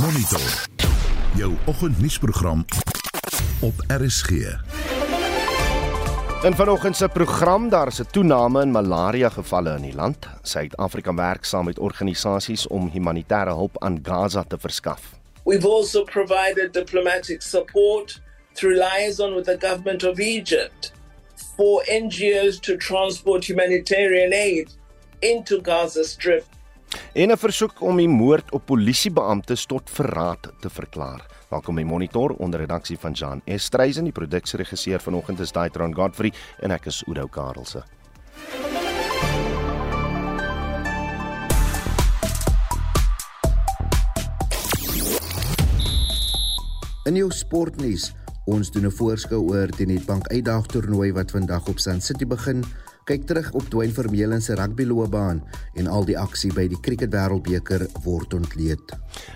Monitor. Jou oggendnuusprogram op RSG. In vanoggend se program daar is 'n toename in malaria gevalle in die land. Suid-Afrika werk saam met organisasies om humanitêre hulp aan Gaza te verskaf. We've also provided diplomatic support through liaison with the government of Egypt for NGOs to transport humanitarian aid into Gaza Strip. En 'n versoek om die moord op polisiebeamptes tot verraad te verklaar. Welkom by Monitor onder redaksie van Jan Estreisen, die produksieregisseur vanoggend is Daitron Godfrey en ek is Udo Karelse. In jou sportnuus, ons doen 'n voorskou oor die Nedbank Uitdagtoernooi wat vandag op Sun City begin kyk terug op Dwayne Vermeulen se rugbyloopbaan en al die aksie by die Cricket Wêreldbeker word ontleed.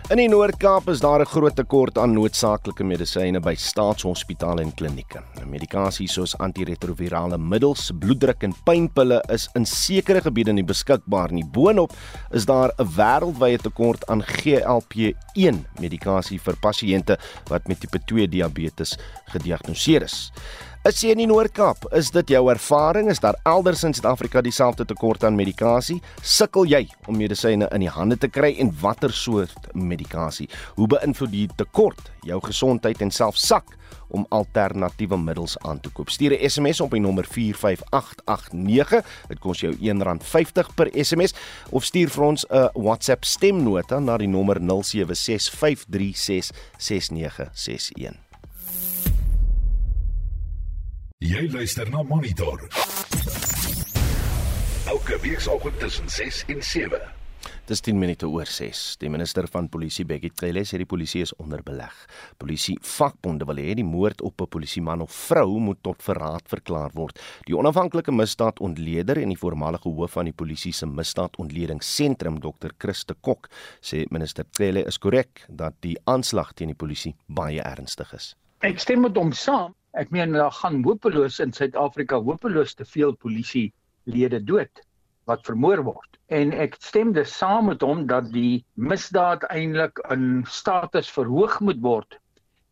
In die Noord-Kaap is daar 'n groot tekort aan noodsaaklike medisyne by staatshospitale en klinieke. Medikasie soos antiretrovirale middels, bloeddruk en pynpille is in sekere gebiede nie beskikbaar nie. Boonop is daar 'n wêreldwye tekort aan GLP-1 medikasie vir pasiënte wat met tipe 2 diabetes gediagnoseer is. Is jy in die Noord-Kaap? Is dit jou ervaring? Is daar elders in Suid-Afrika dieselfde tekort aan medikasie? Sukkel jy om medisyne in die hande te kry en watter soort medikasie? Hoe beïnvloed die tekort jou gesondheid en self sak om alternatiewe middels aan te koop? Stuur 'n SMS op die nommer 45889. Dit kos jou R1.50 per SMS of stuur vir ons 'n WhatsApp stemnota na die nommer 0765366961. Jy luister na Monitor. Elke weekoggend tussen 6 en 7. Dis 10 minute oor 6. Die minister van Polisie, Bekkie Cele, sê die polisie is onder beleg. Polisie vakbonde wil hê die moord op 'n polisieman of vrou moet tot verraad verklaar word. Die onafhanklike misdaadontleder en die voormalige hoof van die polisie se misdaadontledingssentrum, Dr. Christe Kok, sê minister Cele is korrek dat die aanslag teen die polisie baie ernstig is. Ek stem met hom saam. Ek meen daar gaan hopeloos in Suid-Afrika hopeloos te veel polisielede dood wat vermoor word. En ek stem dus saam met hom dat die misdaad eintlik in status verhoog moet word.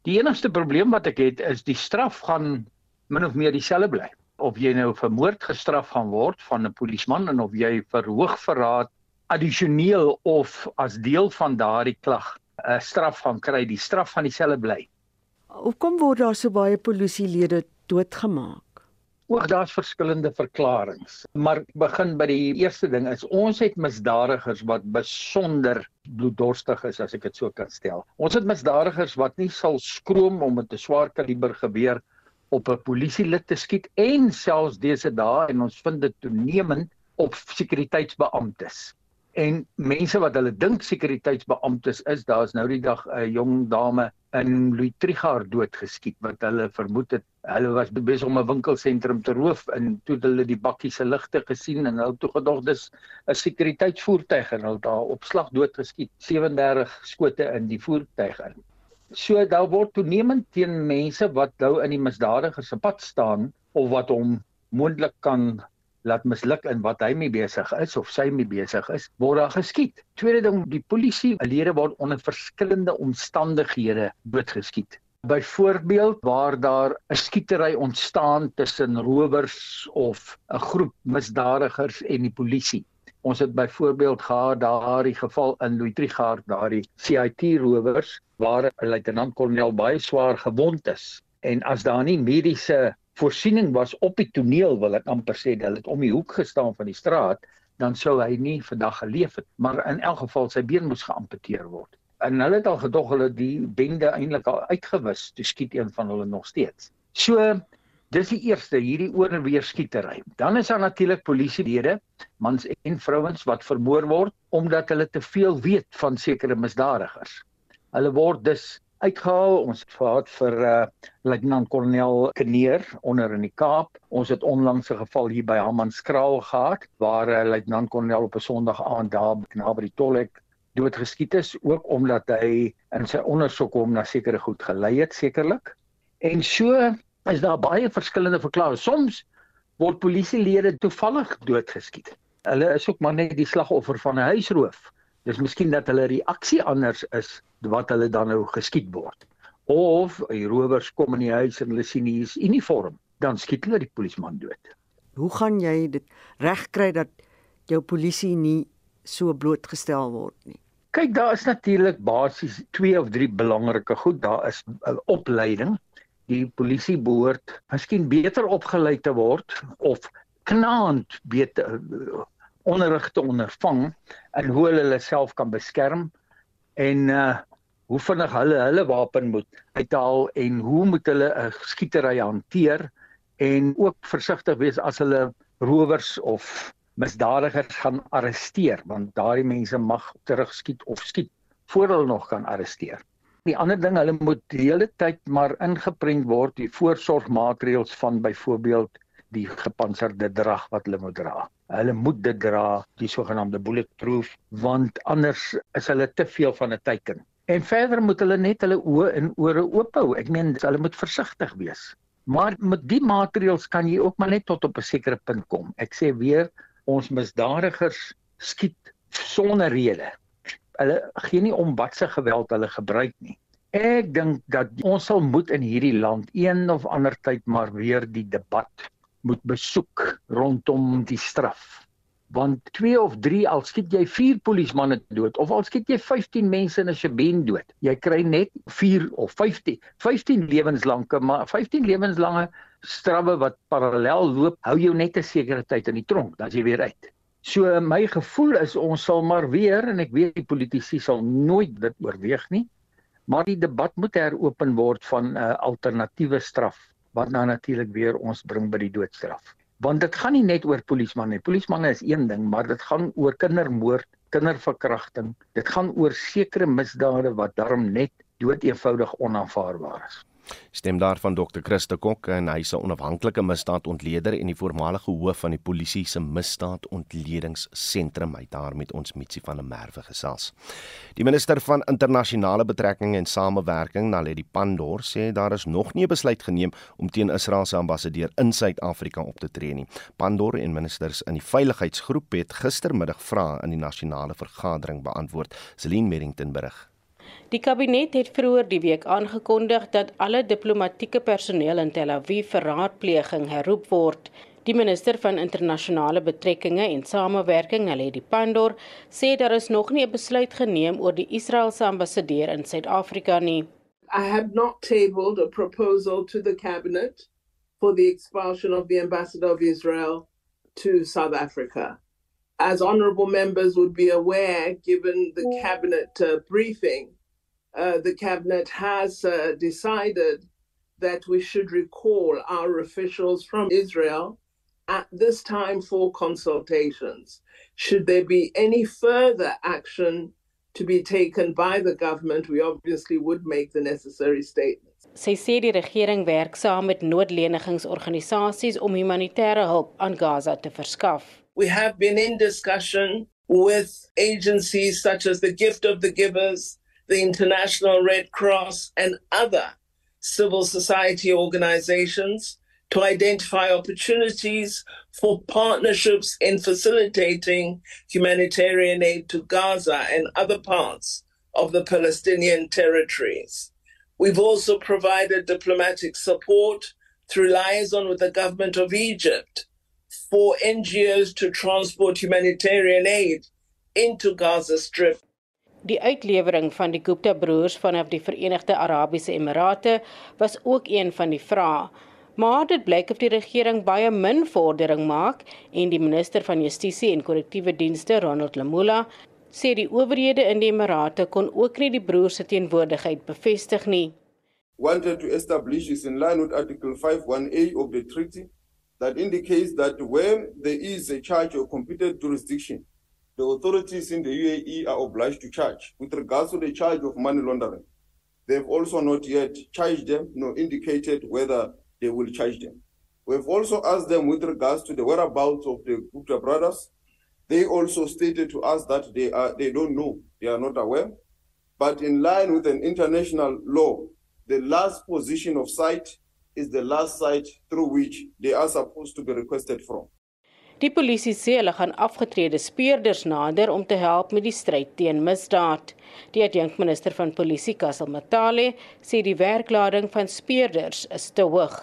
Die enigste probleem wat ek het is die straf gaan min of meer dieselfde bly. Of jy nou vir moord gestraf gaan word van 'n polisieman en of jy vir hoogverraad addisioneel of as deel van daardie klag 'n straf gaan kry, die straf van dieselfde bly. Hoekom word daar so baie polisielede doodgemaak? Ook daar's verskillende verklaringe, maar begin by die eerste ding is ons het misdadigers wat besonder bloeddorstig is as ek dit so kan stel. Ons het misdadigers wat nie sal skroom om met 'n swaar kaliber geweer op 'n polisielid te skiet en selfs dese dae en ons vind dit toenemend op sekuriteitsbeamptes en mense wat hulle dink sekuriteitsbeamptes is, daar's nou die dag 'n jong dame in Louis Trigard doodgeskiet wat hulle vermoed het hulle was besig om 'n winkelsentrum te roof en toe hulle die bakkie se ligte gesien en hulle toe gedog dis 'n sekuriteitsvoertuig en hulle daar op slag doodgeskiet 37 skote in die voertuig in. So daar word toenemend teen mense wat nou in die misdadiger se pad staan of wat hom moontlik kan laat misluk in wat hy mee besig is of sy mee besig is, word daar geskiet. Tweede ding, die polisie lede word onder verskillende omstandighede doodgeskiet. Byvoorbeeld waar daar 'n skietery ontstaan tussen rowers of 'n groep misdadigers en die polisie. Ons het byvoorbeeld gehad daardie geval in Louis Trigard, daardie CIT rowers waar 'n luitenant-kolonel baie swaar gewond is. En as daar nie mediese voorsiening was op die toneel wil ek amper sê dat dit om die hoek gestaan van die straat dan sou hy nie vandag geleef het. Maar in elk geval sy been moes geamputeer word. En hulle het al gedog hulle die bende eintlik al uitgewis toe skiet een van hulle nog steeds. So dis die eerste hierdie oorweer skietery. Dan is daar natuurlik polisielede mans en vrouens wat vermoor word omdat hulle te veel weet van sekere misdadigers. Hulle word dus uitgehaal. Ons het gehad vir uh Luitenant Kolonel Kneer onder in die Kaap. Ons het onlangs 'n geval hier by Hammanskraal gehad waar 'n uh, Luitenant Kolonel op 'n Sondag aand daar naby die Tollhek doodgeskiet is ook omdat hy in sy ondersoek hom na sekere goed gelei het sekerlik. En so is daar baie verskillende verklaringe. Soms word polisielede toevallig doodgeskiet. Hulle is ook maar net die slagoffer van 'n huisroof Dis miskien dat hulle reaksie anders is wat hulle dan nou geskiet word. Of die rowers kom in die huis en hulle sien hier is uniform, dan skiet hulle die polisieman dood. Hoe gaan jy dit regkry dat jou polisie nie so blootgestel word nie? Kyk, daar is natuurlik basies twee of drie belangrike goed. Daar is 'n opleiding. Die polisie behoort miskien beter opgelei te word of knaand beter onderrig te ondervang en hoe hulle hulle self kan beskerm en uh hoe vinnig hulle hulle wapen moet uithaal en hoe moet hulle 'n skietery hanteer en ook versigtig wees as hulle rowers of misdadigers gaan arresteer want daardie mense mag terugskiet of skiet voor hulle nog kan arresteer. Die ander ding, hulle moet die hele tyd maar ingeprent word die voorsorgmaatreëls van byvoorbeeld die gepantserde drag wat hulle moet dra. Hulle moet dit dra, die sogenaamde bulletproof, want anders is hulle te veel van 'n teiken. En verder moet hulle net hulle oë en ore oop hou. Ek meen hulle moet versigtig wees. Maar met die maatreëls kan jy ook maar net tot op 'n sekere punt kom. Ek sê weer, ons misdadigers skiet sonder rede. Hulle gee nie om wat se geweld hulle gebruik nie. Ek dink dat ons sal moet in hierdie land een of ander tyd maar weer die debat moet besoek rondom die straf. Want 2 of 3 al skiet jy 4 polismanne dood of al skiet jy 15 mense in 'n Shebeen dood. Jy kry net 4 of 15, 15 lewenslange, maar 15 lewenslange strawwe wat parallel loop, hou jou net 'n sekere tyd in die tronk, dan jy weer uit. So my gevoel is ons sal maar weer en ek weet die politici sal nooit dit oorweeg nie, maar die debat moet heropen word van 'n uh, alternatiewe straf wat nou natuurlik weer ons bring by die doodstraf. Want dit gaan nie net oor polisman nie. Polismanne is een ding, maar dit gaan oor kindermoord, kinderverkrachting. Dit gaan oor sekere misdade wat daarom net doeteenvoudig onaanvaarbaar is. Stem daarvan Dr. Christo Kok en hy is 'n onafhanklike misdaadontleder en die voormalige hoof van die polisie se misdaadontledingsentrum. Hy het daar met ons Mitsi van der Merwe gesels. Die minister van internasionale betrekkinge en samewerking, Naledi Pandor, sê daar is nog nie 'n besluit geneem om teen Israel se ambassadeur in Suid-Afrika op te tree nie. Pandor en ministers in die veiligheidsgroep het gistermiddag vrae in die nasionale vergadering beantwoord. Celine Merrington berig. Die kabinet het vroeër die week aangekondig dat alle diplomatieke personeel in Tel Aviv vir raadpleging herroep word. Die minister van internasionale betrekkinge en samewerking, Naledi Pandor, sê daar is nog nie 'n besluit geneem oor die Israeliese ambassadeur in Suid-Afrika nie. I have not tabled a proposal to the cabinet for the expulsion of the ambassador of Israel to South Africa. As honorable members would be aware, given the cabinet uh, briefing, uh, the cabinet has uh, decided that we should recall our officials from Israel at this time for consultations. Should there be any further action to be taken by the government, we obviously would make the necessary statements. Sy sê die regering werk saam met noodlenigingsorganisasies om humanitêre hulp aan Gaza te verskaf. We have been in discussion with agencies such as the Gift of the Givers, the International Red Cross, and other civil society organizations to identify opportunities for partnerships in facilitating humanitarian aid to Gaza and other parts of the Palestinian territories. We've also provided diplomatic support through liaison with the government of Egypt for NGOs to transport humanitarian aid into Gaza Strip Die uitlewering van die Gupta broers vanaf die Verenigde Arabiese Emirate was ook een van die vrae. Maar dit blyk of die regering baie min vordering maak en die minister van Justisie en Korrektiewe Dienste, Ronald Lamula, sê die owerhede in die Emirate kon ook nie die broers se teenwoordigheid bevestig nie. Wanted to establish is in line with Article 51A of the treaty that indicates that when there is a charge of competent jurisdiction the authorities in the UAE are obliged to charge with regards to the charge of money laundering. They've also not yet charged them nor indicated whether they will charge them. We've also asked them with regards to the whereabouts of the Gupta brothers. They also stated to us that they are they don't know, they are not aware. But in line with an international law, the last position of site is the last site through which they are supposed to be requested from. Die polisie sê hulle gaan afgetrede speurders nader om te help met die stryd teen misdaad. Die adjunkminister van polisie, Kassel Matale, sê die werklading van speurders is te hoog.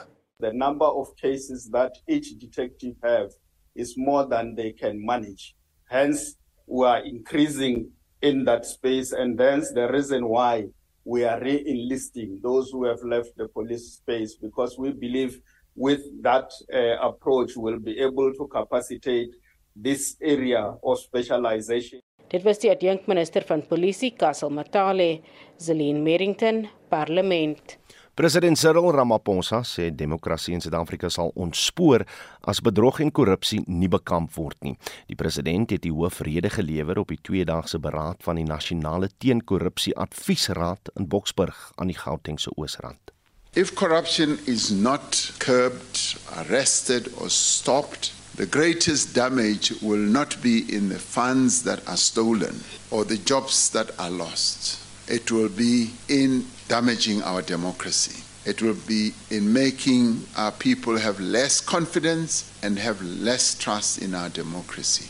The number of cases that each detective have is more than they can manage. Hence, we are increasing in that space and hence the reason why we are re-enlisting those who have left the police space because we believe with that uh, approach will be able to capacitate this area of specialization. Dit was die adjunkminister van polisie Kassel Matale, Zelin Merrington, Parlement. President Cyril Ramaphosa sê demokrasie in Suid-Afrika sal ontspoor as bedrog en korrupsie nie bekamp word nie. Die president het die hoofrede gelewer op die tweedaagse beraad van die Nasionale Teenkorrupsie Adviesraad in Boksburg aan die Gautengse Oosrand. If corruption is not curbed, arrested, or stopped, the greatest damage will not be in the funds that are stolen or the jobs that are lost. It will be in damaging our democracy. It will be in making our people have less confidence and have less trust in our democracy.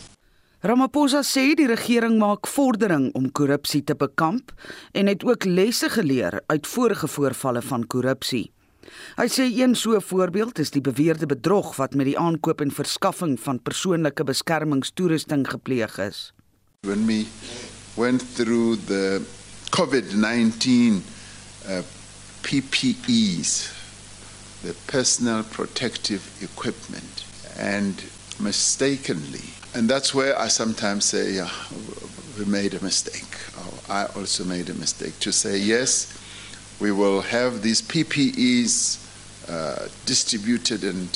Ramaphosa sê die regering maak vordering om korrupsie te bekamp en het ook lesse geleer uit vorige voorvalle van korrupsie. Hy sê een so voorbeeld is die beweerde bedrog wat met die aankoop en verskaffing van persoonlike beskermingstoerusting gepleeg is. When we went through the COVID-19 uh, PPEs, the personal protective equipment and mistakenly And that's where I sometimes say, yeah, we made a mistake. Or I also made a mistake to say, yes, we will have these PPEs uh, distributed and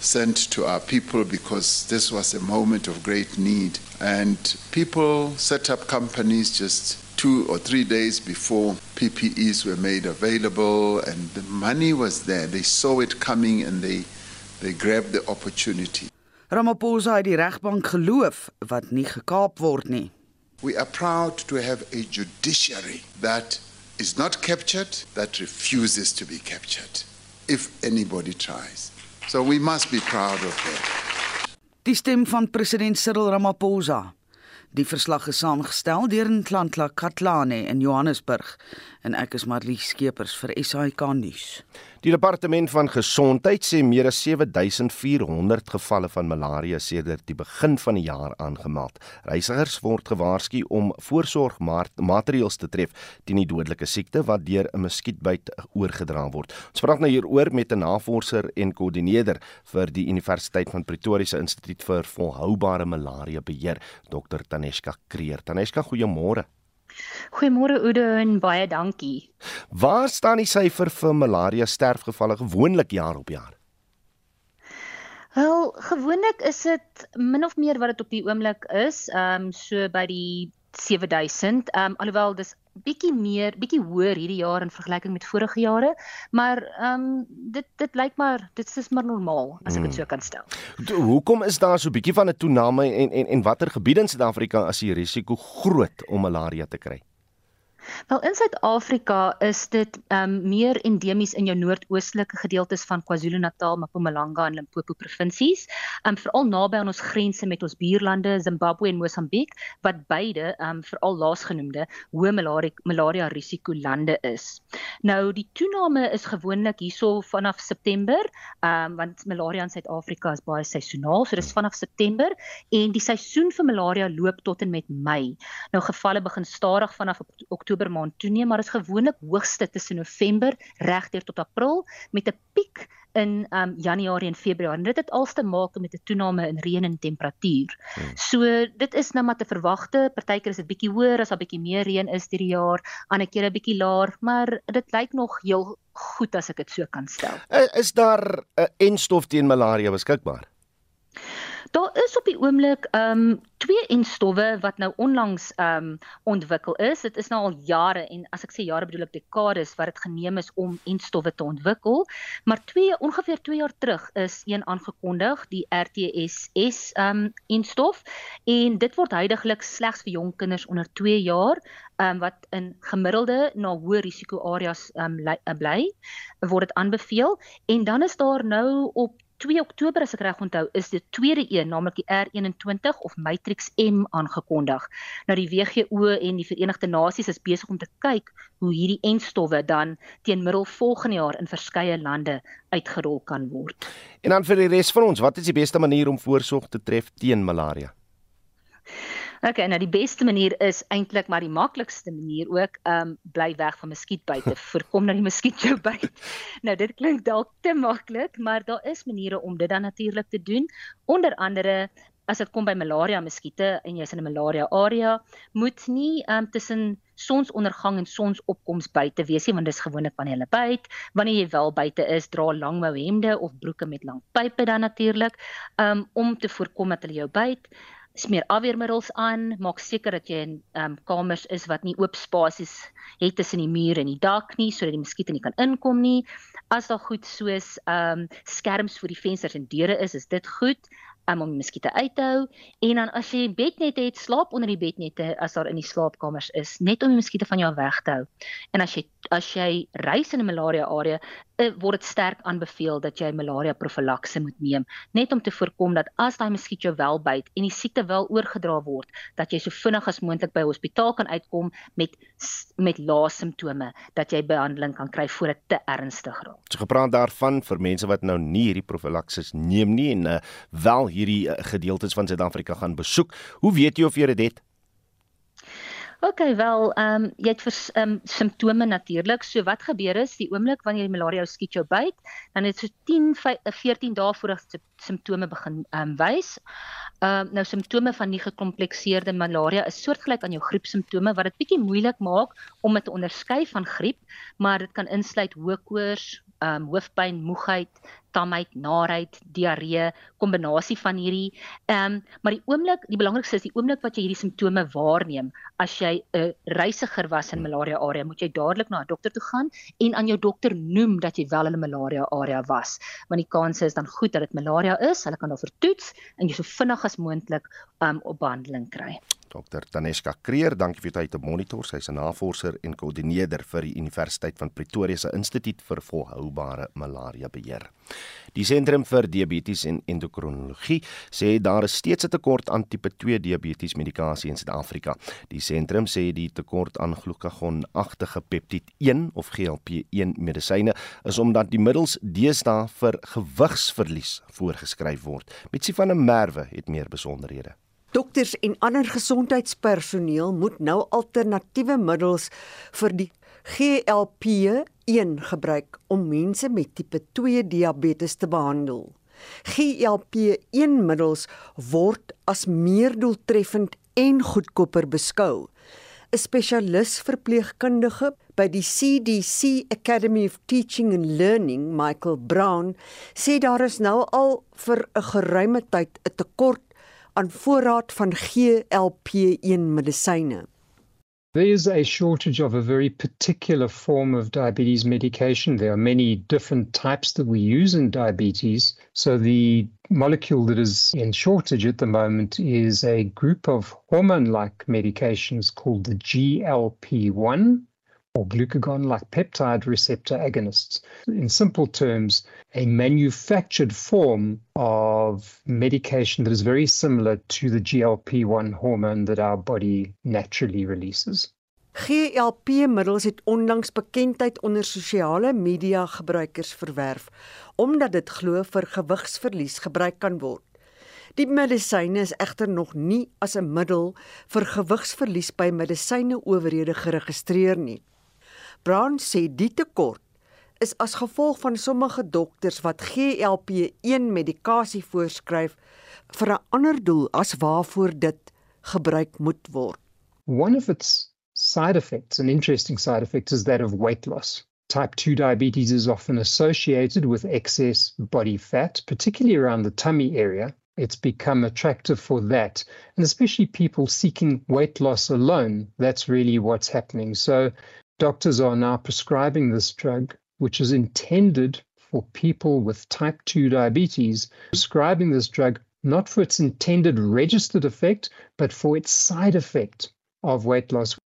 sent to our people because this was a moment of great need. And people set up companies just two or three days before PPEs were made available, and the money was there. They saw it coming and they, they grabbed the opportunity. Ramaphosa het die regbank geloof wat nie gekaap word nie. We are proud to have a judiciary that is not captured, that refuses to be captured if anybody tries. So we must be proud of that. Die stem van president Cyril Ramaphosa. Die verslag is saamgestel deur Ntlantla Katlane in Johannesburg en ek is Marlie Skeepers vir SAK nuus. Die departement van gesondheid sê meer as 7400 gevalle van malaria sedert die begin van die jaar aangemeld. Reisigers word gewaarsku om voorsorgmaatreëls te tref teen die dodelike siekte wat deur 'n muskietbyt oorgedra word. Ons praat nou hieroor met 'n navorser en koördineerder vir die Universiteit van Pretoria se Instituut vir Volhoubare Malaria Beheer, Dr Taneshka Kreer. Taneshka, goeiemôre. Goeiemôre Oude en baie dankie. Waar staan die syfer vir malaria sterfgevalle gewoonlik jaar op jaar? Wel, gewoonlik is dit min of meer wat dit op die oomblik is, ehm um, so by die 7000. Ehm um, alhoewel dis bietjie meer, bietjie hoër hierdie jaar in vergelyking met vorige jare, maar ehm um, dit dit lyk maar dit is maar normaal as ek dit so kan stel. Hmm. Hoekom is daar so bietjie van 'n toename en en en watter gebiede in Suid-Afrika is die risiko groot om malaria te kry? Wel in Suid-Afrika is dit um meer endemies in jou noordoostelike gedeeltes van KwaZulu-Natal, Mpumalanga en Limpopo provinsies, um veral naby aan ons grense met ons buurlande Zimbabwe en Mosambiek wat beide um veral laasgenoemde hoë malaria malaria risiko lande is. Nou die toename is gewoonlik hierso vanaf September, um want malaria in Suid-Afrika is baie seisoonaal, so dis vanaf September en die seisoen vir malaria loop tot en met Mei. Nou gevalle begin stadig vanaf Oktober Oktober maand toeneem, maar is gewoonlik hoogste tussen November regdeur tot April met 'n piek in um Januarie en Februarie. En dit het als te maak met 'n toename in reën en temperatuur. Hmm. So dit is nou maar te verwagte. Partykeer is dit bietjie hoër as daar bietjie meer reën is hierdie jaar, ander kere bietjie laer, maar dit lyk nog heel goed as ek dit so kan stel. Is daar 'n enstof teen malaria beskikbaar? Daar is op die oomblik ehm um, twee enstowwe wat nou onlangs ehm um, ontwikkel is. Dit is nou al jare en as ek sê jare bedoel ek dekades wat dit geneem is om enstowwe te ontwikkel. Maar twee ongeveer 2 jaar terug is een aangekondig, die RTSS ehm um, enstof en dit word heidaglik slegs vir jong kinders onder 2 jaar ehm um, wat in gemiddelde na hoë risiko areas ehm um, bly word dit aanbeveel en dan is daar nou op 2 Oktober as ek reg onthou, is die tweede een, naamlik die R21 of Matrix M aangekondig. Nou die WHO en die Verenigde Nasies is besig om te kyk hoe hierdie enstowwe dan teen middel volgende jaar in verskeie lande uitgerol kan word. En dan vir die res van ons, wat is die beste manier om voorsorg te tref teen malaria? Okay, nou die beste manier is eintlik maar die maklikste manier ook, ehm um, bly weg van muskietbyte. Voorkom dat die muskiet jou byt. Nou dit klink dalk te maklik, maar daar is maniere om dit dan natuurlik te doen. Onder andere as dit kom by malaria muskiete en jy's in 'n malaria area, moet nie ehm um, tussen sonsondergang en sonsopkoms buite wees nie, want dis gewoonlik wanneer hulle byt. Wanneer jy wel buite is, dra langmou hemde of broeke met lang pype dan natuurlik, ehm um, om te voorkom dat hulle jou byt smeer afweermiddels aan, maak seker dat jy in um, kamers is wat nie oop spasies het tussen die muur en die dak nie sodat die muskiete nie kan inkom nie. As daar goed soos ehm um, skerms vir die vensters en deure is, is dit goed um, om die muskiete uit te hou en dan as jy bednette het, slaap onder die bednette as daar in die slaapkamers is, net om die muskiete van jou weg te hou. En as jy as jy reis in 'n malaria area, uh, word dit sterk aanbeveel dat jy malaria profylakse moet neem, net om te voorkom dat as daai muskiet jou wel byt en die siekte wel oorgedra word, dat jy so vinnig as moontlik by hospitaal kan uitkom met met lae simptome, dat jy behandeling kan kry voor dit te ernstig raak. So gepraat daarvan vir mense wat nou nie hierdie profylakse neem nie en uh, wel hierdie uh, gedeeltes van Suid-Afrika gaan besoek. Hoe weet jy of jy dit het? OK, wel, ehm um, jy het ehm um, simptome natuurlik. So wat gebeur is, die oomblik wanneer die malaria skiet jou byt, dan het so 10 14 dae voordat simptome begin ehm um, wys. Ehm uh, nou simptome van die gekomplekseerde malaria is soortgelyk aan jou griepsimptome wat dit bietjie moeilik maak om dit te onderskei van griep, maar dit kan insluit hoë koors, um, hoofpyn, moegheid, tamheid, naarheid, diarree, kombinasie van hierdie. Ehm um, maar die oomblik, die belangrikste is die oomblik wat jy hierdie simptome waarneem, as jy 'n reisiger was in malaria area, moet jy dadelik na 'n dokter toe gaan en aan jou dokter noem dat jy wel in 'n malaria area was, want die kans is dan goed dat dit malaria is. Hulle kan daarvoor toets en jy so vinnig as moontlik um, op behandeling kry. Dr Taneska Kreer, dankie vir tyd te monitor. Sy's 'n navorser en koördineerder vir die Universiteit van Pretoria se Instituut vir Volhoubare Malaria Beheer. Die Sentrum vir Diabetes en Endokrinologie sê daar is steeds 'n tekort aan tipe 2 diabetes medikasie in Suid-Afrika. Die sentrum sê die tekort aan glukagon-agtige peptid 1 of GLP-1 medisyne is omdat die middels deesdae vir gewigsverlies voorgeskryf word. Mitsi van der Merwe het meer besonderhede. Dokters en ander gesondheidspersoneel moet nou alternatiewe middels vir die GLP-1 gebruik om mense met tipe 2 diabetes te behandel. GLP-1 middels word as meer doeltreffend en goedkoper beskou. 'n Spesialis verpleegkundige by die CDC Academy of Teaching and Learning, Michael Brown, sê daar is nou al vir 'n geruime tyd 'n tekort aan voorraad van GLP-1 medisyne. There is a shortage of a very particular form of diabetes medication. There are many different types that we use in diabetes. So, the molecule that is in shortage at the moment is a group of hormone like medications called the GLP 1 or glucagon like peptide receptor agonists. In simple terms, a manufactured form of medication that is very similar to the GLP 1 hormone that our body naturally releases. GLP-middels het onlangs bekendheid onder sosiale media gebruikers verwerf omdat dit glo vir gewigsverlies gebruik kan word. Die medisyne is egter nog nie as 'n middel vir gewigsverlies by medisyne owerhede geregistreer nie. Brown sê die tekort is as gevolg van sommige dokters wat GLP-1 medikasie voorskryf vir 'n ander doel as waarvoor dit gebruik moet word. One of its side effects, an interesting side effect is that of weight loss. Type 2 diabetes is often associated with excess body fat, particularly around the tummy area. It's become attractive for that. And especially people seeking weight loss alone, that's really what's happening. So doctors are now prescribing this drug, which is intended for people with type 2 diabetes, prescribing this drug not for its intended registered effect, but for its side effect of weight loss.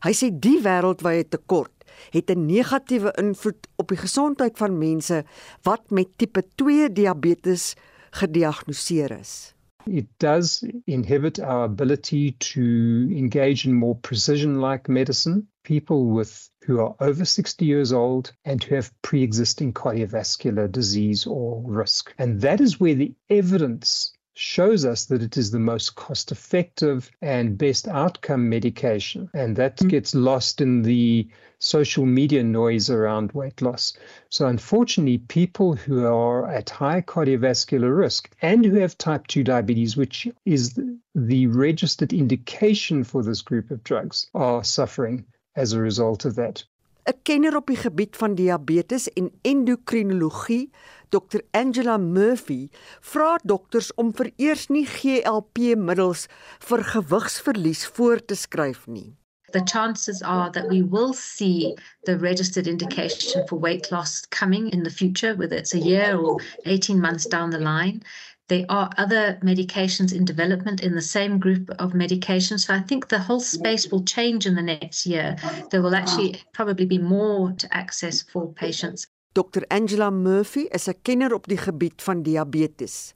Hy sê die wêreldwye tekort het 'n negatiewe invloed op die gesondheid van mense wat met tipe 2 diabetes gediagnoseer is. It does inhibit our ability to engage in more precision like medicine. People with who are over 60 years old and who have pre-existing cardiovascular disease or risk. And that is where the evidence shows us that it is the most cost effective and best outcome medication. And that mm. gets lost in the social media noise around weight loss. So, unfortunately, people who are at high cardiovascular risk and who have type 2 diabetes, which is the registered indication for this group of drugs, are suffering as a result of that. 'n Kenner op die gebied van diabetes en endokrinologie Dr Angela Murphy vra dokters om vereers nie GLP-middels vir gewigsverlies voor te skryf nie. The chances are that we will see the registered indication for weight loss coming in the future, whether it's a year or 18 months down the line. There are other medications in development in the same group of medications. So I think the whole space will change in the next year. There will actually probably be more to access for patients. Dr Angela Murphy is 'n kenner op die gebied van diabetes.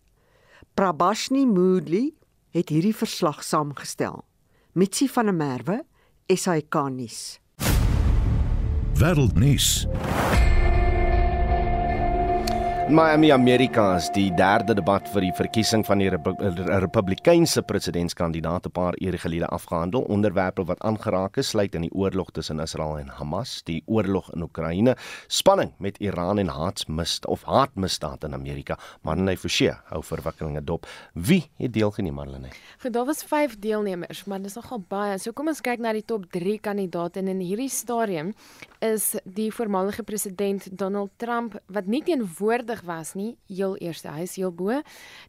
Prabashni Moodley het hierdie verslag saamgestel. Mitsi van der Merwe, SAK nuus. Wêreldnuus. Miami Amerika is die derde debat vir die verkiesing van die Republikeinse presidentskandidaat 'n paar ure gelede afgehandel. Onderwerpe wat aangeraak is sluit in die oorlog tussen Israel en Hamas, die oorlog in Oekraïne, spanning met Iran en haatsmisdaad of haatmisdaad in Amerika. Marlene Forsie hou verwikkelinge dop. Wie het deelgeneem, Marlene? Goed, daar was 5 deelnemers, maar dis nogal baie. So kom ons kyk na die top 3 kandidaate en in hierdie stadium is die voormalige president Donald Trump wat nie teenwoordig was nie, heel eerste, hy is heel bo.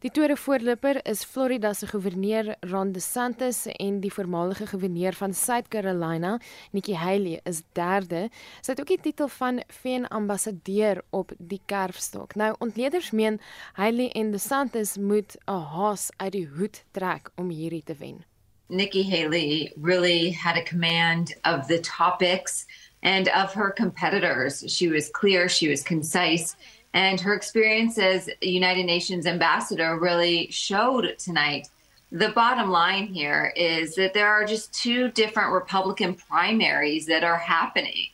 Die tweede voorloper is Florida se goewerneur Ron DeSantis en die voormalige goewerneur van South Carolina, Nikki Haley, is derde. Sy het ook die titel van VN-ambassadeur op die kerfstok. Nou, ontleeders meen Haley en DeSantis moet 'n haas uit die hoed trek om hierdie te wen. Nikki Haley really had a command of the topics and of her competitors. She was clear, she was concise, and her experience as United Nations ambassador really showed tonight. The bottom line here is that there are just two different Republican primaries that are happening.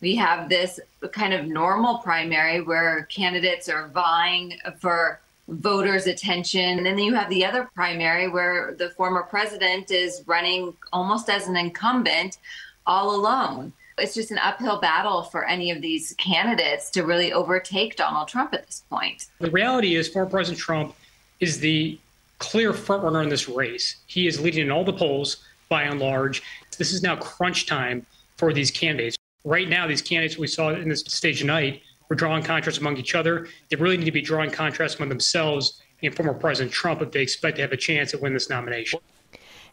We have this kind of normal primary where candidates are vying for voters' attention. And then you have the other primary where the former president is running almost as an incumbent all alone it's just an uphill battle for any of these candidates to really overtake Donald Trump at this point. The reality is, former President Trump is the clear frontrunner in this race. He is leading in all the polls by and large. This is now crunch time for these candidates. Right now, these candidates we saw in this stage tonight were drawing contrasts among each other. They really need to be drawing contrasts among themselves and former President Trump if they expect to have a chance to win this nomination.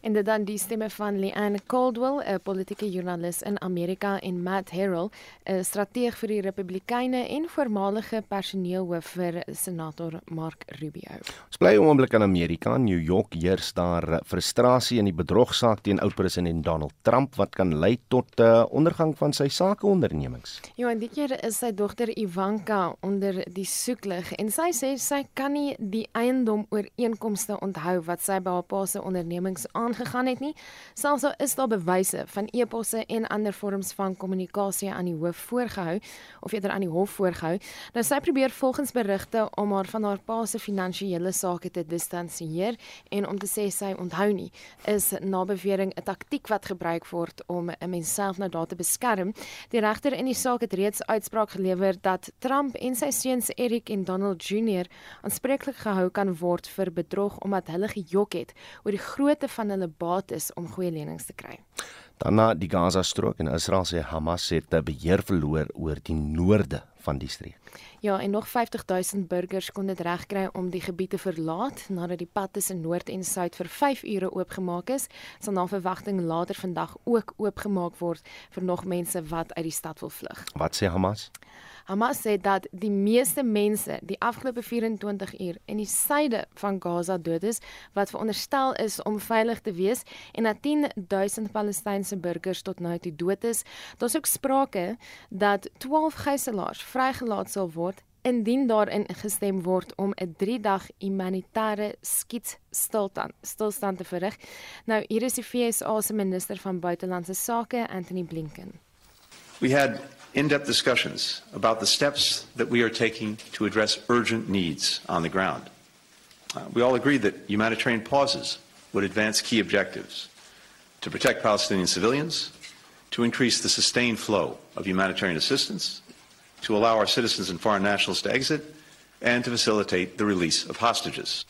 En dit dan die stemme van Leanne Caldwell, 'n politieke joernalis in Amerika en Matt Harrell, 'n strateeg vir die Republikeine en voormalige personeelhoof vir senator Mark Rubio. Ons bly 'n oomblik in Amerika. New York heers daar frustrasie in die bedrogsaak teen oud-president Donald Trump wat kan lei tot 'n uh, ondergang van sy sakeondernemings. Ja, en dit keer is sy dogter Ivanka onder die soeklig en sy sê sy kan nie die eiendom ooreenkomste onthou wat sy by haar pa se ondernemings aan aangegaan het nie. Selfs al is daar bewyse van e-posse en ander vorms van kommunikasie aan die hoof voorgehou of eerder aan die hof voorgehou. Nou sy probeer volgens berigte om haar van haar pa se finansiële sake te distansieer en om te sê sy onthou nie is na bewering 'n taktik wat gebruik word om 'n mens self nou daar te beskerm. Die regter in die saak het reeds uitspraak gelewer dat Trump en sy seuns Eric en Donald Jr. aanspreeklik gehou kan word vir bedrog omdat hulle gejok het oor die grootte van hulle baat is om goeie lenings te kry. Dan na die Gaza-strook en Israel sê Hamas het beheer verloor oor die noorde van die streek. Ja, en nog 50000 burgers kon dit regkry om die gebied te verlaat nadat die pad tussen noord en suid vir 5 ure oopgemaak is. Sal na verwagting later vandag ook oopgemaak word vir nog mense wat uit die stad wil vlug. Wat sê Hamas? Hamas sê dat die meeste mense die afgelope 24 uur in die suide van Gaza dood is wat veronderstel is om veilig te wees en dat 10000 Palestynse burgers tot nou toe dood is. Daar's ook sprake dat 12 gijslaers vrygelaat sal word indien daarin gestem word om 'n 3-dag humanitêre skietstilstand stilstand te verrig. Nou hier is die FSA se minister van buitelandse sake, Anthony Blinken. We had in-depth discussions about the steps that we are taking to address urgent needs on the ground. Uh, we all agreed that humanitarian pauses would advance key objectives to protect Palestinian civilians, to increase the sustained flow of humanitarian assistance, to allow our citizens and foreign nationals to exit, and to facilitate the release of hostages.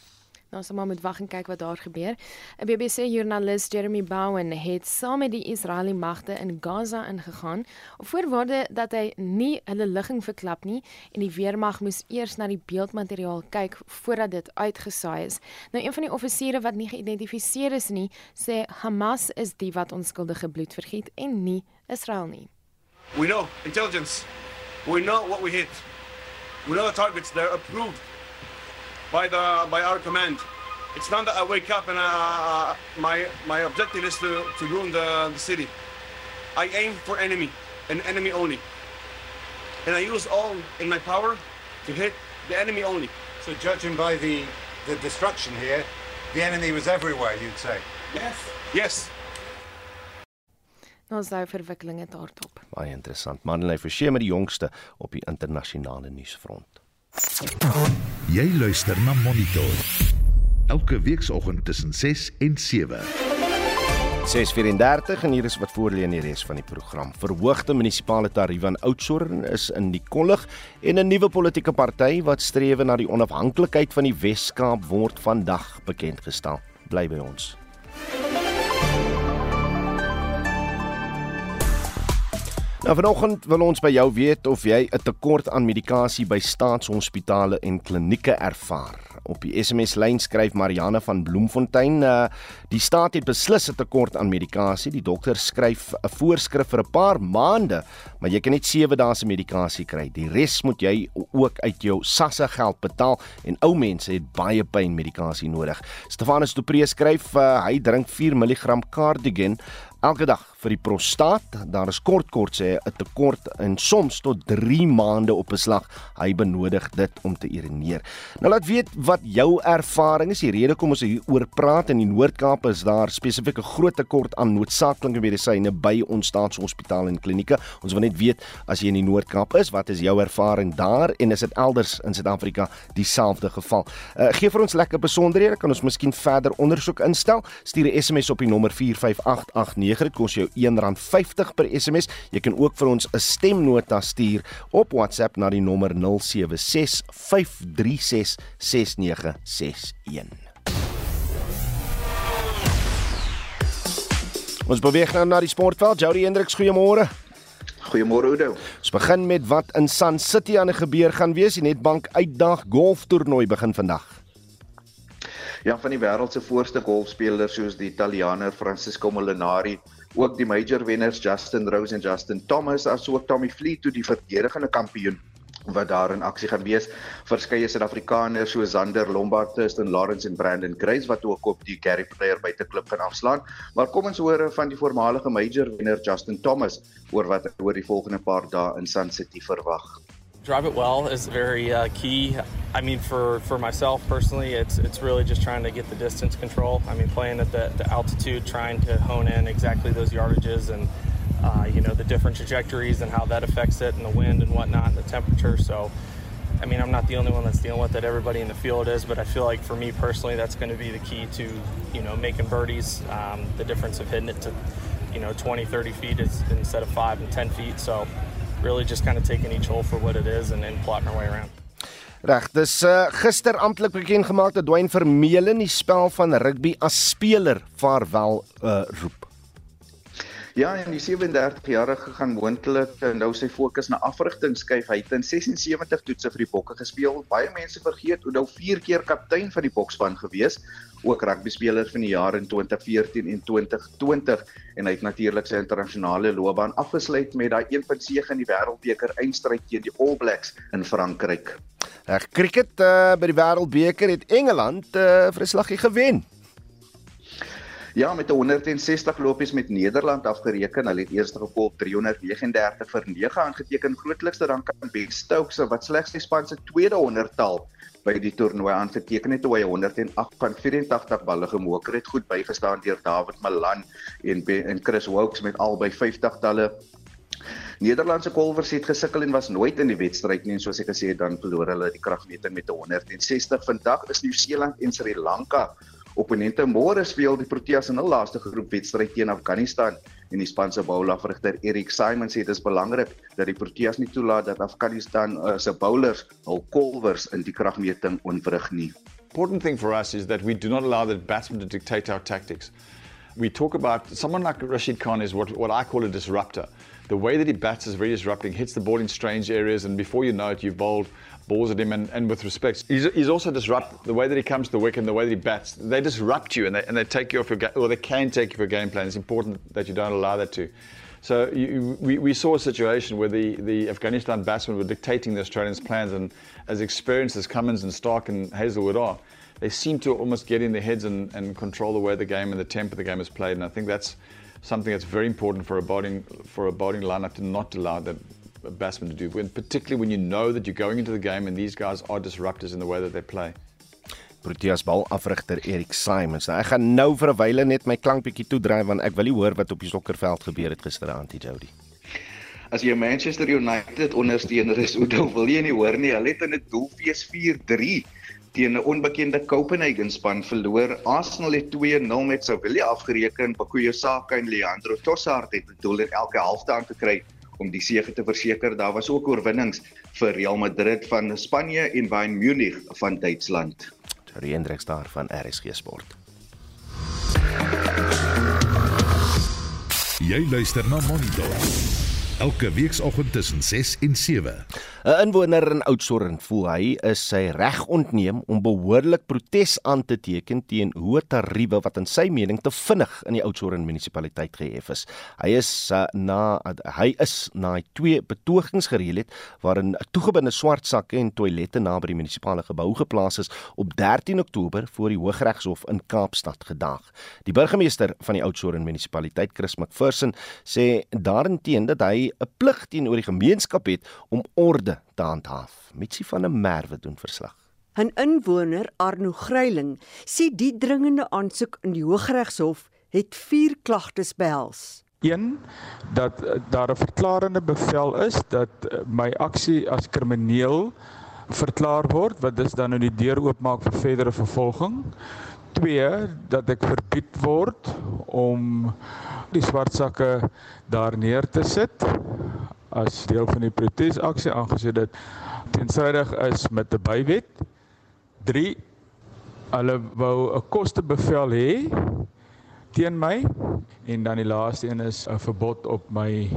Nou ons moet wag en kyk wat daar gebeur. 'n BBC-joernalis Jeremy Bowen het saam met die Israeliese magte in Gaza ingegaan op voorwaarde dat hy nie hulle ligging verklap nie en die weermag moes eers na die beeldmateriaal kyk voordat dit uitgesaai is. Nou een van die offisiere wat nie geïdentifiseer is nie, sê Hamas is die wat onskuldige bloed vergiet en nie Israel nie. We know intelligence We know what we hit. We know the targets. They're approved by the by our command. It's not that I wake up and uh, my my objective is to, to ruin the, the city. I aim for enemy, an enemy only. And I use all in my power to hit the enemy only. So judging by the, the destruction here, the enemy was everywhere, you'd say? Yes. Yes. Ons nou verwikkelinge daarop. Baie interessant. Manley Forsie met die jongste op die internasionale nuusfront. Jy luister na Monitor. Elke weekoggend tussen 6 en 7. 6:34 en hier is wat voorlê in die res van die program. Verhoogde munisipale tariewe aan Oudtshoorn is in die kollig en 'n nuwe politieke party wat streef na die onafhanklikheid van die Wes-Kaap word vandag bekend gestel. Bly by ons. Nou vanoggend wil ons by jou weet of jy 'n tekort aan medikasie by staatshospitale en klinieke ervaar. Op die SMS lyn skryf Marianne van Bloemfontein, uh, die staat het beslis 'n tekort aan medikasie. Die dokter skryf 'n voorskrif vir 'n paar maande, maar jy kan net 7 dae se medikasie kry. Die res moet jy ook uit jou SASSA geld betaal en ou mense het baie pyn medikasie nodig. Stefanus Dupree skryf uh, hy drink 4 mg Cardigan elke dag vir die prostaat. Daar is kort kort sê 'n tekort en soms tot 3 maande op 'n slag. Hy benodig dit om te urineer. Nou laat weet wat jou ervaring is. Die rede kom ons hier oor praat in die Noord-Kaap is daar spesifiek 'n groot tekort aan noodsaaklike medisyne by ons staatshospitale en klinieke. Ons wil net weet as jy in die Noord-Kaap is, wat is jou ervaring daar en is dit elders in Suid-Afrika dieselfde geval? Uh, gee vir ons lekker besonderhede, kan ons miskien verder ondersoek instel. Stuur 'n SMS op die nommer 45889 dit kos jou R1.50 per SMS. Jy kan ook vir ons 'n stemnota stuur op WhatsApp na die nommer 0765366961. Ons beweeg nou na die sportveld. Jody Hendriks, goeiemôre. Goeiemôre Oudo. Ons begin met wat in Sun City aan die gebeur gaan wees. Die Netbank uitdag golftoernooi begin vandag. Ja, van die wêreld se voorste golfspelers soos die Italianer Francesco Molinari, ook die major wenners Justin Rose en Justin Thomas, asook Tommy Fleetwood, die verdedigende kampioen wat daar in aksie gaan wees. Verskeie Suid-Afrikaners soos Zander Lombard, Tristan Lawrence en Brandon Grace wat ook op die Gary Player by te klip gaan afslaan. Maar kom ons hoor van die voormalige major wenner Justin Thomas oor wat hy oor die volgende paar dae in Sun City verwag. Drive it well is very uh, key. I mean, for, for myself personally, it's it's really just trying to get the distance control. I mean, playing at the, the altitude, trying to hone in exactly those yardages and uh, you know the different trajectories and how that affects it, and the wind and whatnot, and the temperature. So, I mean, I'm not the only one that's dealing with it. Everybody in the field is, but I feel like for me personally, that's going to be the key to you know making birdies. Um, the difference of hitting it to you know 20, 30 feet is instead of five and 10 feet. So really just kind of taking each hole for what it is and then plotting our way around. Reg, dis uh, gister amptelik bekend gemaak dat Dwayne Vermeulen die spel van rugby as speler vaarwel uh, roep. Ja, en die 37-jarige gaan moontlik nou sy fokus na afrigting skuif. Hy het in 76 toetse vir die Bokke gespeel. Baie mense vergeet hoe nou 4 keer kaptein van die Bokspan gewees, ook rugby speler van die jaar in 2014 en 2020 en hy het natuurlik sy internasionale loopbaan afgesluit met daai 1.7 in die Wêreldbeker eindstryd teen die All Blacks in Frankryk. Reg, cricket uh, by die Wêreldbeker het Engeland uh, vir 'n slaggie gewen. Ja, met 160 lopies met Nederland afgereken. Hulle het eers gepol 339 vir 9 aangeteken. Grootlikste rank aan Ben Stokes wat slegs die span se tweede 100-tal by die toernooi aangeteken het toe hy 108 van 84 balle gemoker het. Goed bygestaan deur David Malan en en Chris Wokes met albei 50 talle. Nederlandse kolwers het gesukkel en was nooit in die wedstryd nie en soos ek gesê het dan verloor hulle die kragmeting met 160. Vandag is Nieu-Seeland en Sri Lanka Opponente môre speel die Proteas in hul laaste groepwedstryd teen Afghanistan en die span se bowlervrigter Erik Simons sê dit is belangrik dat die Proteas nie toelaat dat Afghanistan uh, se bowlers hul kolwers in die kragmeting onwrig nie. Important thing for us is that we do not allow the batsmen to dictate our tactics. We talk about someone like Rashid Khan is what what I call a disruptor. The way that he bats is very disrupting, hits the ball in strange areas and before you know it you've bowled balls at him and, and with respect. He's, he's also disrupt the way that he comes to the wicket and the way that he bats. They disrupt you and they, and they take you off your game, or they can take you game plan. It's important that you don't allow that to. So you, we, we saw a situation where the, the Afghanistan batsmen were dictating the Australians' plans, and as experienced as Cummins and Stark and Hazelwood are, they seem to almost get in their heads and, and control the way the game and the tempo the game is played. And I think that's something that's very important for a bowling for a bowling lineup to not allow that batsman to do, when, particularly when you know that you're going into the game and these guys are disruptors in the way that they play. Proteas bal afrigter Erik Simons. Nou, ek gaan nou vir 'n wyle net my klank bietjie toedryf want ek wil nie hoor wat op die sokkerveld gebeur het gisteraand, Jody. As jy Manchester United ondersteuner is, hoe wil jy nie hoor nie. Hulle het in 'n doelfees 4-3 teen 'n onbekende Copenhagen span verloor. Arsenal het 2-0 met Sevilla afgereken. Bukayo Saka en Leandro Trossard het bedoel in elke helfte aan te kry om die sege te verseker. Daar was ook oorwinnings vir Real Madrid van Spanje en Bayern Munich van Duitsland. Terry Hendriks daar van RSG Sport. Jy luister na Monitor. Elke weekoggend tussen 6 en 7. 'n Inwoner in Oudtshoorn voel hy is sy reg ontneem om behoorlik protes aan te teken teen hoë tariewe wat in sy mening te vinnig in die Oudtshoorn munisipaliteit gehef is. Hy is uh, na hy is na twee betogings gereël het waarin toegebinde swart sakke en toilette naby die munisipale gebou geplaas is op 13 Oktober voor die Hooggeregshof in Kaapstad gedag. Die burgemeester van die Oudtshoorn munisipaliteit, Chris McPherson, sê daarenteen dat hy 'n plig teenoor die gemeenskap het om orde te handhaaf. Mitsi van der Merwe doen verslag. 'n Inwoner, Arno Gryiling, sê die dringende aansoek in die Hooggeregshof het 4 klagtes behels. 1 dat uh, daar 'n verklarende bevel is dat uh, my aksie as krimineel verklaar word wat dis dan nou die deur oopmaak vir verdere vervolging. 2 dat ek verbied word om die swart sakke daar neer te sit as deel van die protesaksie aangesien dit teenstrydig is met 'n bywet. 3 hulle wou 'n kostebevel hê teen my en dan die laaste een is 'n verbod op my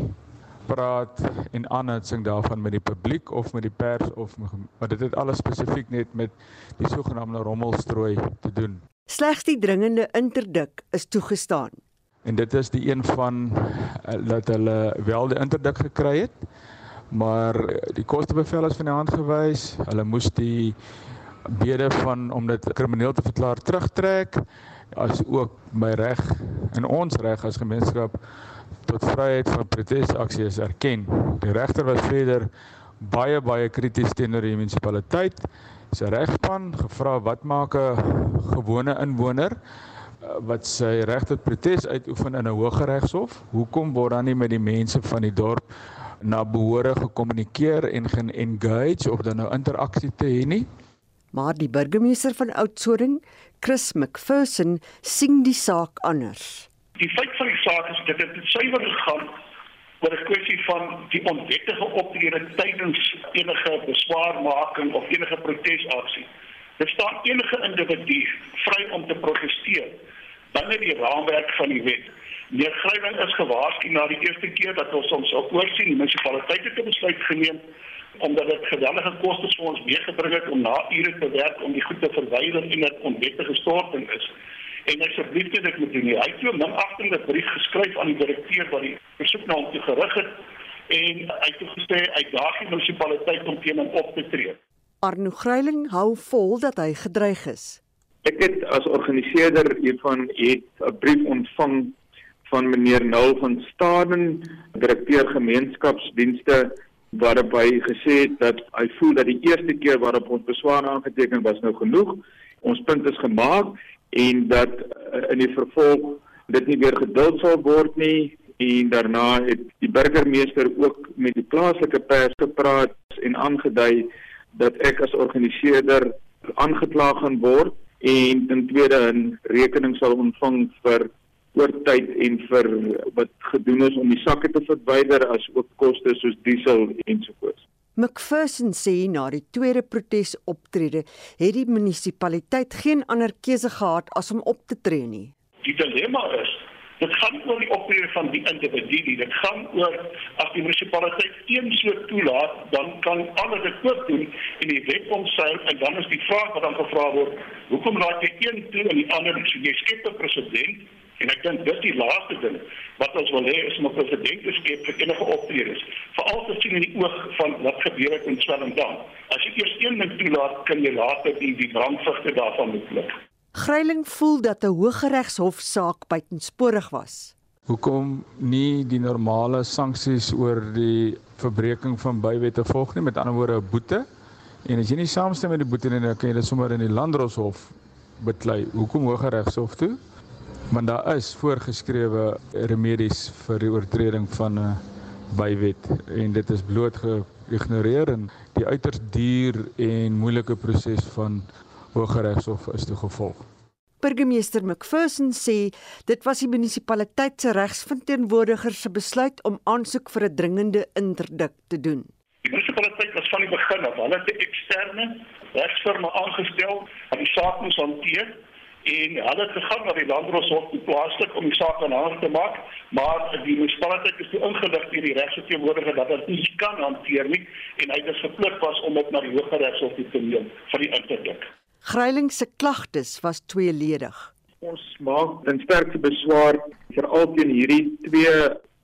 praat en aanhitsing daarvan met die publiek of met die pers of maar dit het alles spesifiek net met die sogenaamde rommelstrooi te doen. Slegs die dringende interdik is toegestaan en dit is die een van uh, dat hulle wel die interdik gekry het maar die kostebevel is van die hand gewys. Hulle moes die bede van om dit krimineel te verklaar terugtrek as ook my reg en ons reg as gemeenskap tot vryheid van protesaksie is erken. Die regter was verder baie baie krities teenoor die munisipaliteit. Se regspan gevra wat maak 'n gewone inwoner wat sy reg tot protes uitoefen in 'n hoër regshof. Hoekom word dan nie met die mense van die dorp na behore gekommunikeer en ge-engage of dan nou interaksie te hê nie? Maar die burgemeester van Oudtshoorn, Chris McPherson, sien die saak anders. Die feit van die saak is dat dit suiwer gegaan oor 'n kwessie van die onwettige optrede tydens enige beswaarmaking of enige protesaksie. Dit staan enige individu vry om te proteseer binne die raamwerk van die wet. Meneer Gryling is gewaarsku na die eerste keer dat ons ons sou oorsien die munisipaliteit het 'n besluit geneem omdat dit geweldige kostes vir ons meegebring het om na ure te werk om die goed te verwyder en dit onwettige storting is. En asseblief dit moet doen. Hy het 'n minagtende brief geskryf aan die direkteur wat die versoek na hom toe gerig het en hy het gesê hy daag die munisipaliteit om teen hom op te tree. Arno Greiling hou vol dat hy gedreig is. Ek het as organiseerder hiervan het 'n brief ontvang van meneer Nul van Staden, direkteur gemeenskapsdienste waarop hy gesê het dat hy voel dat die eerste keer waarop ons beswaar aangeteken was nou genoeg. Ons punt is gemaak en dat uh, in die vervolg dit nie weer geduld sal word nie en daarna het die burgemeester ook met die plaaslike pers gepraat en aangedui dat ek as organiseerder aangekla gaan word en in tweede in rekening sal ontvang vir oor tyd en vir wat gedoen is om die sakke te verwyder as ook koste soos diesel ensovoorts. McPherson sê na die tweede protes optrede het die munisipaliteit geen ander keuse gehad as om op te tree nie. Die dilemma is Dit gaan oor die optrede van die individu. Dit gaan oor as die munisipaliteit een so toelaat, dan kan alle dit ook doen en die wet omseil en dan is die vraag wat dan gevra word, hoekom laat jy een toe en die ander so jy skep 'n presedent En ek dink dis die laaste ding wat ons wil hê is om 'n president te skep vir enige optredes. Veral te sien in die oog van wat gebeur het in Swellendam. As jy eers een ding toelaat, kan jy later die die brandvugte daarvan uitpluk. Greiling voel dat 'n Hooggeregshof saak buitensporig was. Hoekom nie die normale sanksies oor die verbreeking van bywette volg nie, met ander woorde 'n boete? En as jy nie saamstem met die boete nie, dan kan jy dit sommer in die Landdroshof beklei. Hoekom Hooggeregshof toe? want daar is voorgeskrewe remedies vir die oortreding van 'n bywet en dit is bloot geïgnoreer en die uiters duur en moeilike proses van Hooggeregshof is te gevolg. Burgemeester McPherson sê dit was die munisipaliteit se regsverteenwoordiger se besluit om aansoek vir 'n dringende interdik te doen. Die munisipaliteit was van die begin af, hulle het 'n eksterne regsfirma aangestel wat die saak moes hanteer en hulle het gegaan na die landroshof die plaaslik om die saak aan hulle te maak maar die munisipaliteit is toe ingelig deur die regsverteenwoordiger dat dit nie kan hanteer nie en hy het verplig was om dit na die hoër regshof te neem vir die interdik. Greiling se klagtes was tweeledig. Ons maak 'n sterkste beswaar veral teen hierdie twee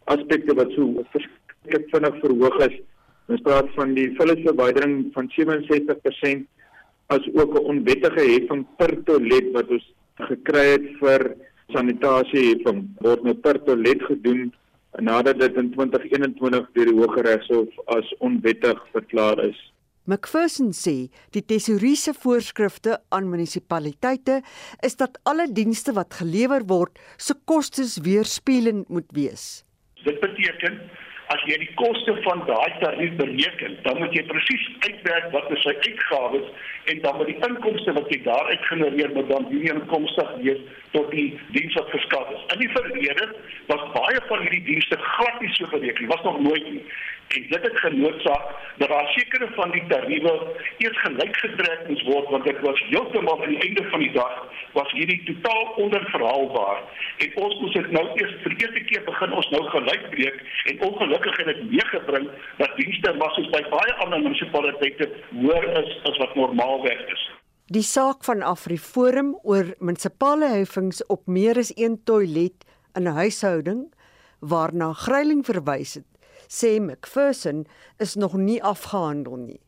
aspekte wat so verskriklik vinnig verhoog is. Ons praat van die vullisverwydering van 67% as ook 'n onwettige heffing per toilet wat ons gekry het vir sanitasie heffing word nou per toilet gedoen nadat dit in 2021 deur die Hooggeregshof as onwettig verklaar is. McPherson sê die tesouriese voorskrifte aan munisipaliteite is dat alle dienste wat gelewer word se kostes weerspieëlend moet wees. Dit beteken as jy die koste van daai tarief bereken, dan moet jy presies uitwerk wat is sy uitgawes en dan met die inkomste wat jy daaruit genereer moet dan die inkomste wees tot die diens wat verskaf is. In die verlede was baie van hierdie dienste glad nie so bereken, was nog nooit nie en dit het genootsaak dat daar sekere van die tariewe eers gelyk getrek moes word want dit was heeltemal aan die einde van die dag was hierdie totaal onderverhaalbaar en ons moes dit nou eers vir eerste keer begin ons nou gelyk breek en ongelukkig het dit meegebring dat dienste maar soos by baie ander munisipaliteite hoër is as wat normaalweg is Die saak van Afriforum oor munisipale heffings op meer as een toilet in 'n huishouding waarna Greiling verwys het sê McPherson is nog nie afgehandel nie.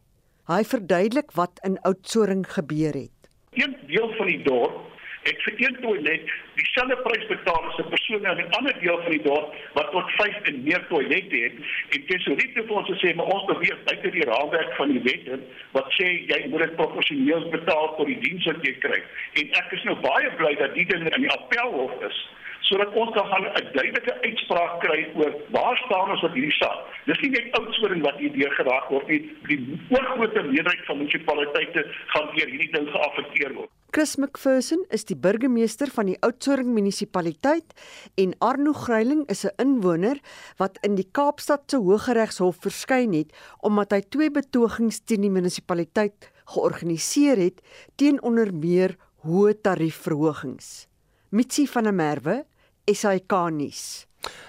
Hy verduidelik wat in Oudtshoorn gebeur het. Een deel van die dorp het vir een toilet dieselfde prys betaal as 'n persoon in 'n ander deel van die dorp wat tot 5 en meer toilette het. En tesourier het vir ons gesê maar ons beweeg buite die raamwerk van die wet wat sê jy moet dit proporsioneel betaal tot die diens wat jy kry. En ek is nou baie bly dat dit in die appelhof is sodat ons kan gaan 'n duidelike uitspraak kry oor waar staan ons op hierdie saak. Dis nie net oudsoring wat hier deur geraak word nie, die oorgrootste meerderheid van munisipaliteite gaan deur hierdie ding geaffekteer word. Chris McPherson is die burgemeester van die Oudtshoorn munisipaliteit en Arno Greiling is 'n inwoner wat in die Kaapstad se Hooggeregshof verskyn het omdat hy twee betogings teen die munisipaliteit georganiseer het teen onder meer hoë tariefverhogings. Mitsi van der Merwe SAK nuus.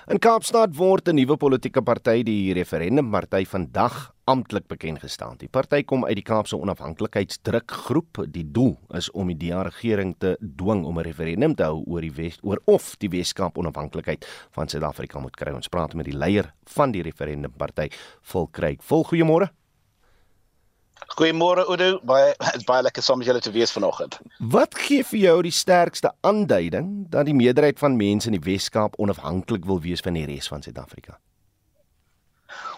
In Kaapstad word 'n nuwe politieke party, die Referendumparty, vandag amptelik bekend gestaan. Die party kom uit die Kaapse Onafhanklikheidsdrukgroep. Die doel is om die DA regering te dwing om 'n referendum te hou oor die Wes oor of die Weskaap onafhanklikheid van Suid-Afrika moet kry. Ons praat met die leier van die Referendumparty, Volkryk. Vol goeiemôre. Goeiemôre Udo, baie baie lekker saam met julle te wees vanoggend. Wat gee vir jou die sterkste aanduiding dat die meerderheid van mense in die Wes-Kaap onafhanklik wil wees van die res van Suid-Afrika?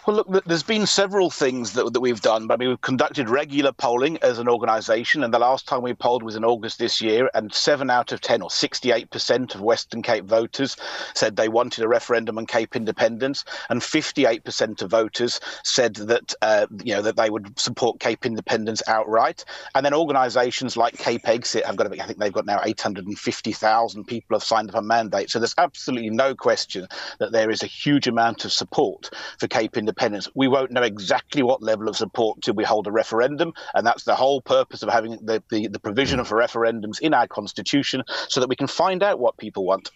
Well, look, there's been several things that, that we've done. I mean, we've conducted regular polling as an organisation, and the last time we polled was in August this year, and seven out of 10, or 68% of Western Cape voters said they wanted a referendum on Cape independence, and 58% of voters said that, uh, you know, that they would support Cape independence outright. And then organisations like Cape Exit have got, I think they've got now 850,000 people have signed up a mandate. So there's absolutely no question that there is a huge amount of support for Cape independence independence. We won't know exactly what level of support till we hold a referendum, and that's the whole purpose of having the, the, the provision for referendums in our constitution so that we can find out what people want.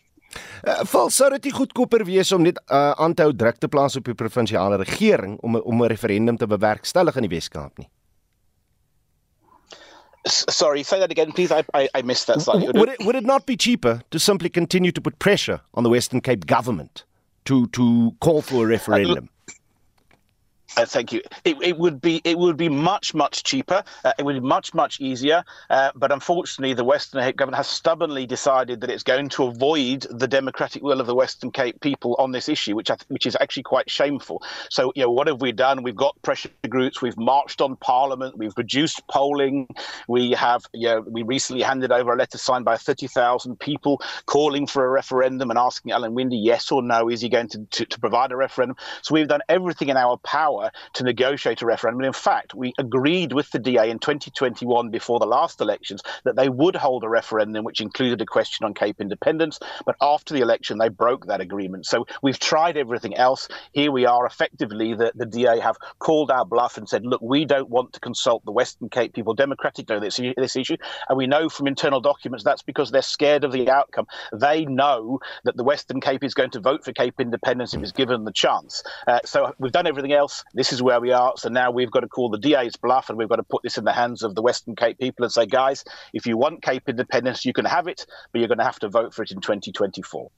Uh, Val sou dit goedkoper wees om net uh, aan te hou druk te plaas op die provinsiale regering om om 'n referendum te bewerkstellig in die Wes-Kaap nie. Sorry, say that again, please. I, I, I missed that slightly. Would it, would it not be cheaper to simply continue to put pressure on the Western Cape government to to call for a referendum? Uh, Uh, thank you. It, it, would be it would be much much cheaper. Uh, it would be much much easier. Uh, but unfortunately, the Western Cape government has stubbornly decided that it's going to avoid the democratic will of the Western Cape people on this issue, which I, which is actually quite shameful. So you know, what have we done? We've got pressure groups. We've marched on Parliament. We've reduced polling. We have you know, we recently handed over a letter signed by thirty thousand people calling for a referendum and asking Alan Windy yes or no is he going to, to, to provide a referendum. So we've done everything in our power to negotiate a referendum. And in fact, we agreed with the DA in 2021 before the last elections that they would hold a referendum which included a question on Cape independence. But after the election, they broke that agreement. So we've tried everything else. Here we are. Effectively, the, the DA have called our bluff and said, look, we don't want to consult the Western Cape people democratically on this, this issue. And we know from internal documents that's because they're scared of the outcome. They know that the Western Cape is going to vote for Cape independence if it's given the chance. Uh, so we've done everything else this is where we are. So now we've got to call the DA's bluff and we've got to put this in the hands of the Western Cape people and say, guys, if you want Cape independence, you can have it, but you're going to have to vote for it in 2024.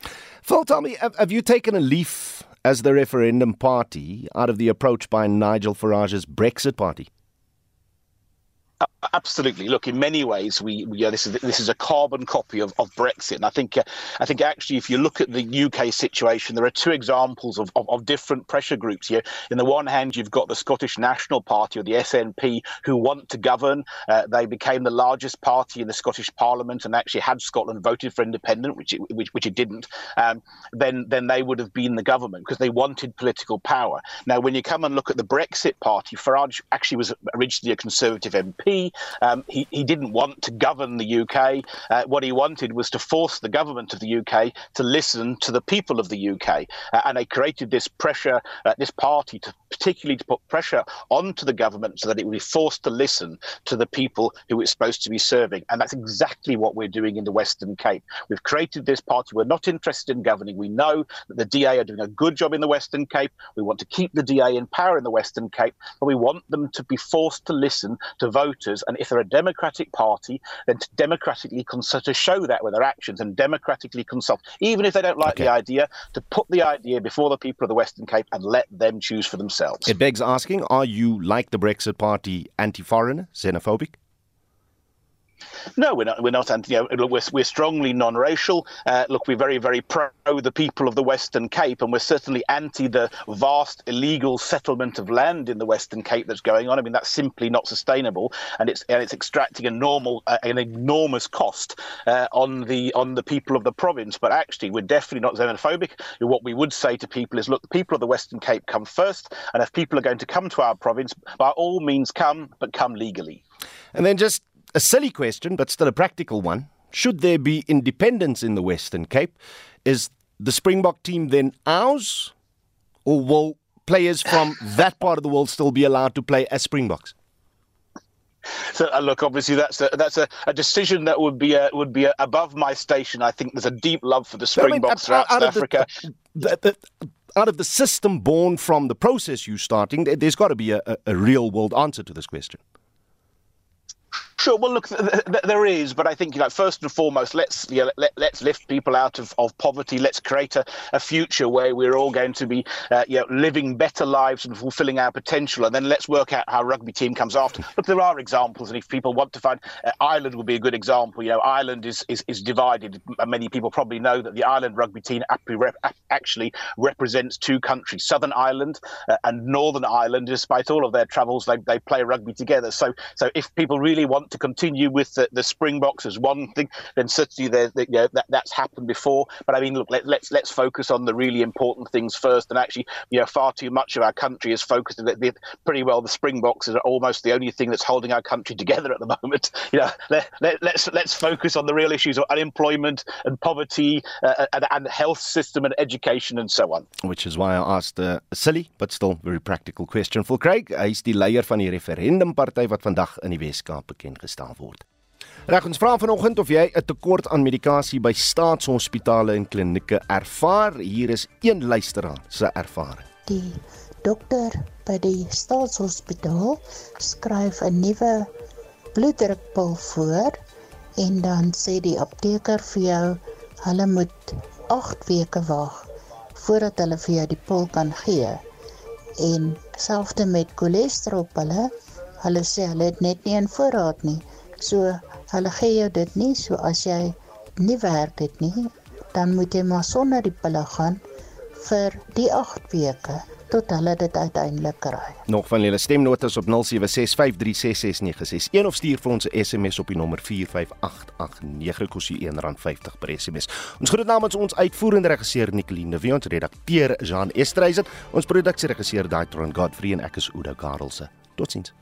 Phil, tell me, have, have you taken a leaf as the referendum party out of the approach by Nigel Farage's Brexit party? Absolutely. Look, in many ways, we, we this is this is a carbon copy of, of Brexit, and I think uh, I think actually, if you look at the UK situation, there are two examples of, of, of, different pressure groups here. In the one hand, you've got the Scottish National Party or the SNP who want to govern. Uh, they became the largest party in the Scottish Parliament, and actually had Scotland voted for independence, which it, which, which it didn't. Um, then then they would have been the government because they wanted political power. Now, when you come and look at the Brexit Party, Farage actually was originally a Conservative MP. Um, he, he didn't want to govern the UK. Uh, what he wanted was to force the government of the UK to listen to the people of the UK. Uh, and they created this pressure, uh, this party, to particularly to put pressure onto the government so that it would be forced to listen to the people who it's supposed to be serving. And that's exactly what we're doing in the Western Cape. We've created this party. We're not interested in governing. We know that the DA are doing a good job in the Western Cape. We want to keep the DA in power in the Western Cape, but we want them to be forced to listen to voters and if they're a Democratic Party, then to democratically consult, to show that with their actions and democratically consult, even if they don't like okay. the idea, to put the idea before the people of the Western Cape and let them choose for themselves. It begs asking, are you, like the Brexit Party, anti-foreigner, xenophobic? No, we're not. We're not anti. You know, we're, we're strongly non-racial. Uh, look, we're very, very pro the people of the Western Cape, and we're certainly anti the vast illegal settlement of land in the Western Cape that's going on. I mean, that's simply not sustainable, and it's and it's extracting a normal, uh, an enormous cost uh, on the on the people of the province. But actually, we're definitely not xenophobic. What we would say to people is, look, the people of the Western Cape come first, and if people are going to come to our province, by all means, come, but come legally. And then just a silly question, but still a practical one. Should there be independence in the Western Cape? Is the Springbok team then ours? Or will players from that part of the world still be allowed to play as Springboks? So uh, look, obviously that's a, that's a, a decision that would be a, would be a, above my station. I think there's a deep love for the Springboks I mean, throughout South Africa. The, the, the, out of the system born from the process you're starting, there's got to be a, a real world answer to this question. Sure. Well, look, th- th- there is, but I think you know, first and foremost, let's you know, let, let's lift people out of, of poverty. Let's create a, a future where we're all going to be uh, you know, living better lives and fulfilling our potential. And then let's work out how rugby team comes after. Look, there are examples, and if people want to find uh, Ireland would be a good example. You know, Ireland is is, is divided. Many people probably know that the Ireland rugby team actually represents two countries: Southern Ireland uh, and Northern Ireland. Despite all of their travels, they, they play rugby together. So so if people really want to continue with the, the Springboks as one thing, then certainly you know, that, that's happened before. But I mean, look, let, let's let's focus on the really important things first. And actually, you know, far too much of our country is focused. The, pretty well, the Springboks are almost the only thing that's holding our country together at the moment. You know, let, let, let's let's focus on the real issues of unemployment and poverty uh, and, and health system and education and so on. Which is why I asked a silly but still very practical question for Craig. Is die leier van die referendumparty wat vandag in die Wes-Kaap bekend gestel word. Reg ons vra vanoggend of jy 'n tekort aan medikasie by staatshospitale en klinieke ervaar. Hier is een luisteraar se ervaring. Die dokter by die staatshospitaal skryf 'n nuwe bloeddrukpil voor en dan sê die apteker vir jou hulle moet 8 weke wag voordat hulle vir jou die pil kan gee. En selfs met cholesterolpille, hulle sê hulle het net nie in voorraad nie. So hulle gee jou dit nie so as jy nie werk het nie, dan moet jy maar sonder die pille gaan vir die 8 weke tot hulle dit uiteindelik kry. Nog van julle stemnotas op 0765366961 of stuur vir ons 'n SMS op die nommer 45889 kos jy R1.50 per SMS. Ons groet namens ons uitvoerende regisseur Nicoline Wie ons redakteur Jean Estreisen, ons produksieregisseur Daitron Godfrey en ek is Oudo Karelse. Totsiens.